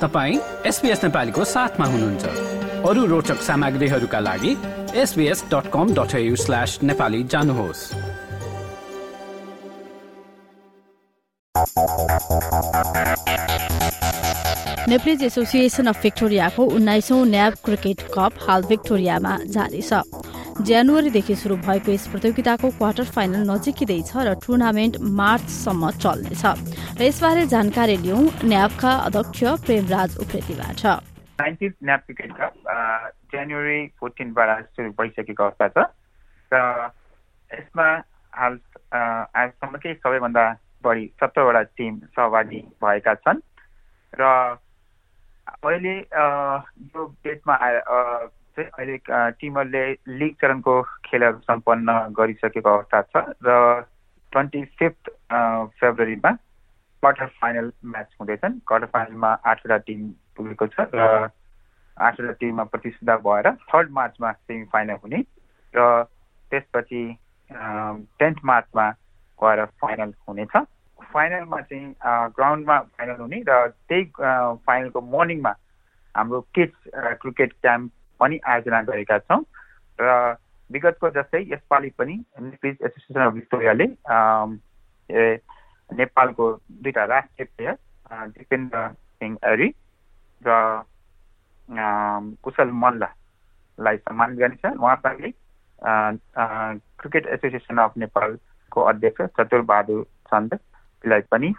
तपाईँ एसपिएस नेपालीको साथमा हुनुहुन्छ। अरू रोचक सामग्रीहरूका लागि SBS dot com dot slash Nepali जानुहोस्। नेप्लिज एसोसिएसन अफ भिक्टोरियाको उन्नाइसौं न्याब क्रिकेट कप हाल भिक्टोरियामा जारी छ। जनवरीदेखि शुरू भएको यस प्रतियोगिताको क्वार्टर फाइनल नजिकिँदैछ र टुर्नामेन्ट मार्चसम्म चल्नेछ र यसबारे जानकारी लिउँ न्याबका अध्यक्ष प्रेमराज उप्रेतीबाट। न्याप क्रिकेट कप जनवरी फोर्टिनबाट सुरु भइसकेको अवस्था छ। र यसमा हाल आजसम्मकै सबैभन्दा बढी सत्तरवटा टिम सहभागी भएका छन्। र अहिले यो डेटमा चाहिँ अहिले टिमहरूले लिग चरणको खेलहरू सम्पन्न गरिसकेको अवस्था छ र ट्वेन्टी फिफ्थ फेब्रुअरीमा क्वार्टर फाइनल म्याच हुँदैछन्। क्वार्टर फाइनलमा आठवटा टिम पुगेको छ र आठवटा टिममा प्रतिस्पर्धा भएर थर्ड मार्चमा सेमी फाइनल हुने र त्यसपछि टेन्थ मार्चमा गएर फाइनल हुनेछ फाइनलमा चाहिँ ग्राउन्डमा फाइनल हुने र त्यही फाइनलको मर्निङमा हाम्रो किड्स क्रिकेट क्याम्प पनि आयोजना गरेका छौँ र विगतको जस्तै यसपालि पनि नेप्लिज एसोसिएसन अफ भिक्टोरियाले नेपालको दुईवटा राष्ट्रिय प्लेयर दिपेन्द्र सिंह एरी र कुशल मल्ललाई सम्मान गर्नेछ। उहाँसँगै क्रिकेट एसोसिएसन अफ नेपालको अध्यक्ष चतुरबहादुर चन्दलाई पनि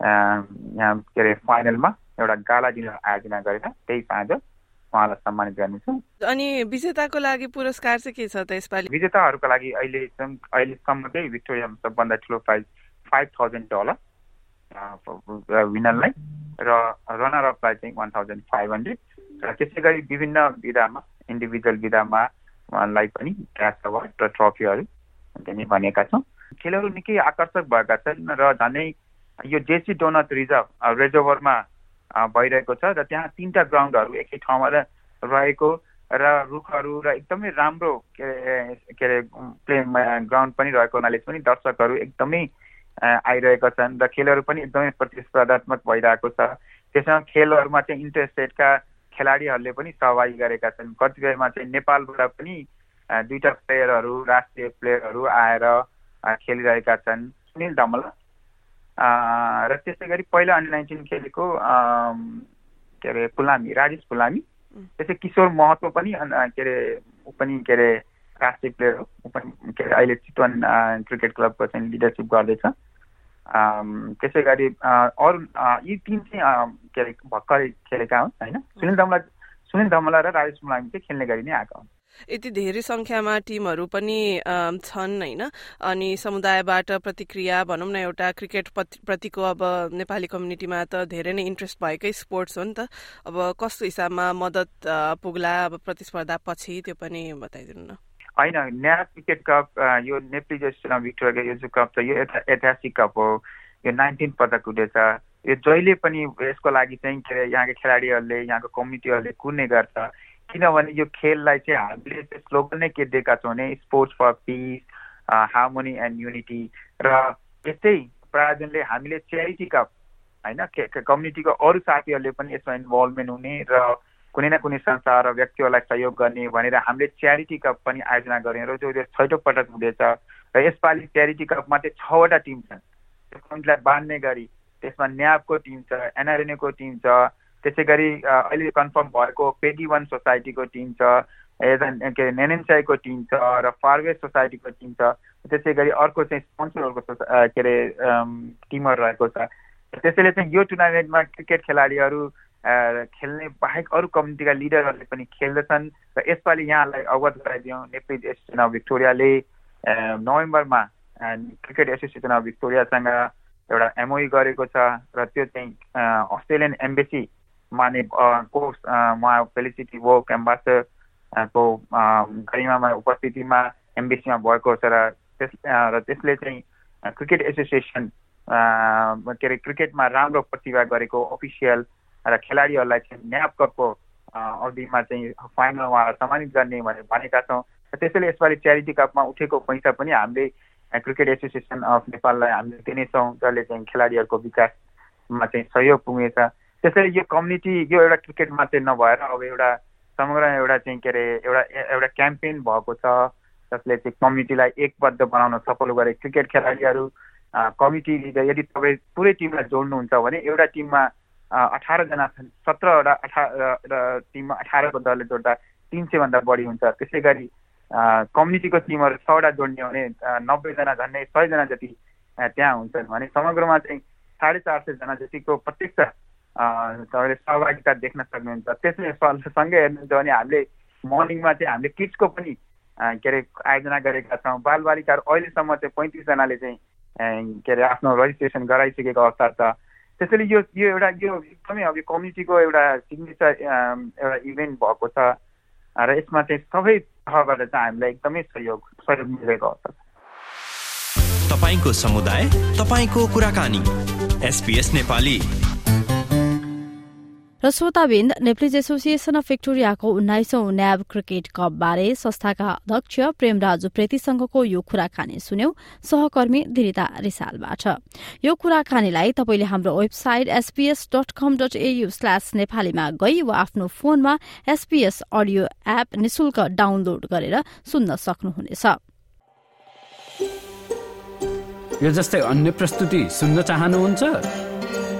के अरे फाइनलमा एउटा गाला दिन आयोजना गरेर त्यही साँझ उहाँलाई सम्मानित गर्नेछौँ। अनि विजेताको लागि पुरस्कार चाहिँ के छ त यसपालि? विजेताहरूको लागि अहिले अहिलेसम्मकै भिक्टोरियामा सबभन्दा ठुलो प्राइज फाइभ थाउजन्ड डलर विनरलाई र रनर अपलाई चाहिँ वान थाउजन्ड फाइभ हन्ड्रेड र त्यसै गरी विभिन्न विधामा इन्डिभिजुअल विधामा उहाँलाई पनि क्यास अवार्ड र ट्रफीहरू दिने भनेका छौँ। खेलहरू निकै आकर्षक भएका छन् र झनै यो जेसी डोनट रिजर्भ रेजोभरमा भइरहेको छ र त्यहाँ तिनवटा ग्राउन्डहरू एकै ठाउँमा रहेको र रुखहरू र एकदमै राम्रो के अरे प्ले ग्राउन्ड पनि रहेको हुनाले पनि दर्शकहरू एकदमै आइरहेका छन् र खेलहरू पनि एकदमै प्रतिस्पर्धात्मक भइरहेको छ। त्यसमा खेलहरूमा चाहिँ इन्ट्रेस्टेडका खेलाडीहरूले पनि सहभागी गरेका छन्। कतिपयमा चाहिँ नेपालबाट पनि दुईवटा प्लेयरहरू राष्ट्रिय प्लेयरहरू आएर खेलिरहेका छन्। सुनिल धमला। र त्यसै गरी पहिला अन्डर नाइन्टिन खेलेको के अरे फुलामी राजेश फुलामी। त्यसै किशोर महतो पनि के अरे ऊ पनि के अरे राष्ट्रिय प्लेयर हो। ऊ पनि के अरे अहिले चितवन क्रिकेट क्लबको चाहिँ लिडरसिप गर्दैछ। त्यसै गरी अरू यी तिन चाहिँ के अरे भर्खरै खेलेका हुन् होइन? सुनिल धमला सुनिल धमला र राजेश फुलामी चाहिँ खेल्ने गरी नै आएका हुन्। यति धेरै संख्यामा टिमहरू पनि छन् होइन। अनि समुदायबाट प्रतिक्रिया भनौँ न एउटा क्रिकेट प्रतिको अब नेपाली कम्युनिटीमा त धेरै नै इन्ट्रेस्ट भएकै स्पोर्ट्स हो नि त। अब कस्तो हिसाबमा मद्दत पुग्ला अब प्रतिस्पर्धा पछि त्यो पनि बताइदिनु न। होइन न्याय क्रिकेट कप यो नेप्ली जेस्टमा भिक्टोरिया यो कप छ यो ऐतिहासिक कप हो। यो नाइन्टिन पटक उठेछ यो जहिले पनि यसको लागि चाहिँ के अरे यहाँको खेलाडीहरूले यहाँको कम्युनिटीहरूले कुर्ने गर्छ। किनभने यो खेललाई चाहिँ हामीले चाहिँ स्लोगन नै के दिएका छौँ भने sports for peace harmony and unity र यस्तै प्रायोजनले हामीले च्यारिटी कप होइन कम्युनिटीको अरू साथीहरूले पनि यसमा इन्भल्भमेन्ट हुने र कुनै न कुनै संस्था र व्यक्तिहरूलाई सहयोग गर्ने भनेर हामीले च्यारिटी कप पनि आयोजना गर्ने र जो छैटौँ पटक हुँदैछ र यसपालि च्यारिटी कपमा चाहिँ छवटा टिम छन्। त्यो कम्युनिटीलाई बाँध्ने गरी त्यसमा न्याबको टिम छ एनआरएनएको टिम छ त्यसै गरी अहिले कन्फर्म भएको पेडी वान सोसाइटीको टिम छ के अरे नेनेन्साईको टिम छ र फारवेस्ट सोसाइटीको टिम छ। त्यसै गरी अर्को चाहिँ स्पोन्सरहरूको के अरे टिमहरू रहेको छ। त्यसैले चाहिँ यो टुर्नामेन्टमा क्रिकेट खेलाडीहरू खेल्ने बाहेक अरू कम्युनिटीका लिडरहरूले पनि खेल्दछन् र यसपालि यहाँलाई अवगत गराइदिउँ नेपाली एसोसिएसन अफ भिक्टोरियाले नोभेम्बरमा क्रिकेट एसोसिएसन अफ भिक्टोरियासँग एउटा एमओई गरेको छ र त्यो चाहिँ अस्ट्रेलियन एम्बेसी माने को उहाँ फेलिसिटी वोक एम्बासडर को गरिमामा उपस्थितिमा एमबिसीमा भएको छ र त्यस र त्यसले चाहिँ क्रिकेट एसोसिएसन के अरे क्रिकेटमा राम्रो प्रतिभा गरेको अफिसियल र खेलाडीहरूलाई चाहिँ न्याप कपको अवधिमा चाहिँ फाइनल उहाँलाई सम्मानित गर्ने भनेर भनेका छौँ। र त्यसैले यसपालि च्यारिटी कपमा उठेको पैसा पनि हामीले क्रिकेट एसोसिएसन अफ नेपाललाई हामीले दिनेछौँ जसले चाहिँ खेलाडीहरूको विकासमा चाहिँ सहयोग पुग्नेछ। त्यसैले यो कम्युनिटी यो एउटा क्रिकेट मात्रै नभएर अब एउटा समग्र एउटा चाहिँ के अरे एउटा एउटा क्याम्पेन भएको छ। जसले चाहिँ कम्युनिटीलाई एकबद्ध बनाउन सफल गरे। क्रिकेट खेलाडीहरू कमिटी लिडर यदि तपाईँ पुरै टिमलाई जोड्नुहुन्छ भने एउटा टिममा अठारजना सत्रवटा अठार टिममा अठारको दलले जोड्दा तिन सयभन्दा बढी हुन्छ। त्यसै गरी कम्युनिटीको टिमहरू छवटा जोड्ने भने नब्बेजना झन्डै सयजना जति त्यहाँ हुन्छन् भने समग्रमा चाहिँ साढे चार सयजना जतिको प्रत्यक्ष तपाईँले सहभागिता देख्न सक्नुहुन्छ त्यसै सँगै हेर्नुहुन्छ भने हामीले मर्निङमा चाहिँ हामीले किड्सको पनि के अरे आयोजना गरेका छौँ बालबालिकाहरू अहिलेसम्म चाहिँ पैँतिसजनाले चाहिँ के अरे आफ्नो रजिस्ट्रेसन गराइसकेको अवस्था छ त्यसैले यो यो एउटा यो एकदमै अब यो कम्युनिटीको एउटा सिग्नेचर एउटा इभेन्ट भएको छ र यसमा चाहिँ सबै तहबाट चाहिँ हामीलाई एकदमै सहयोग सहयोग मिलेको अवस्था छ तपाईँको समुदाय तपाईँको कुराकानी एसपिएस नेपाली र श्रोताबिन्द नेप्लिज एसोसिएसन अफ भिक्टोरियाको उन्नाइसौं न्याब क्रिकेट कप बारे संस्थाका अध्यक्ष प्रेमराजु प्रेतीसँगको यो कुराकानी सुन्यौ। सहकर्मी दिरिता रिसालबाट। यो कुराकानीलाई तपाईँले हाम्रो website SBS dot com dot AU slash नेपालीमा गई वा आफ्नो फोनमा एसपीएस अडियो एप निशुल्क डाउनलोड गरेर सुन्न सक्नुहुनेछ। यो जस्तै अन्य प्रस्तुति सुन्न चाहनुहुन्छ?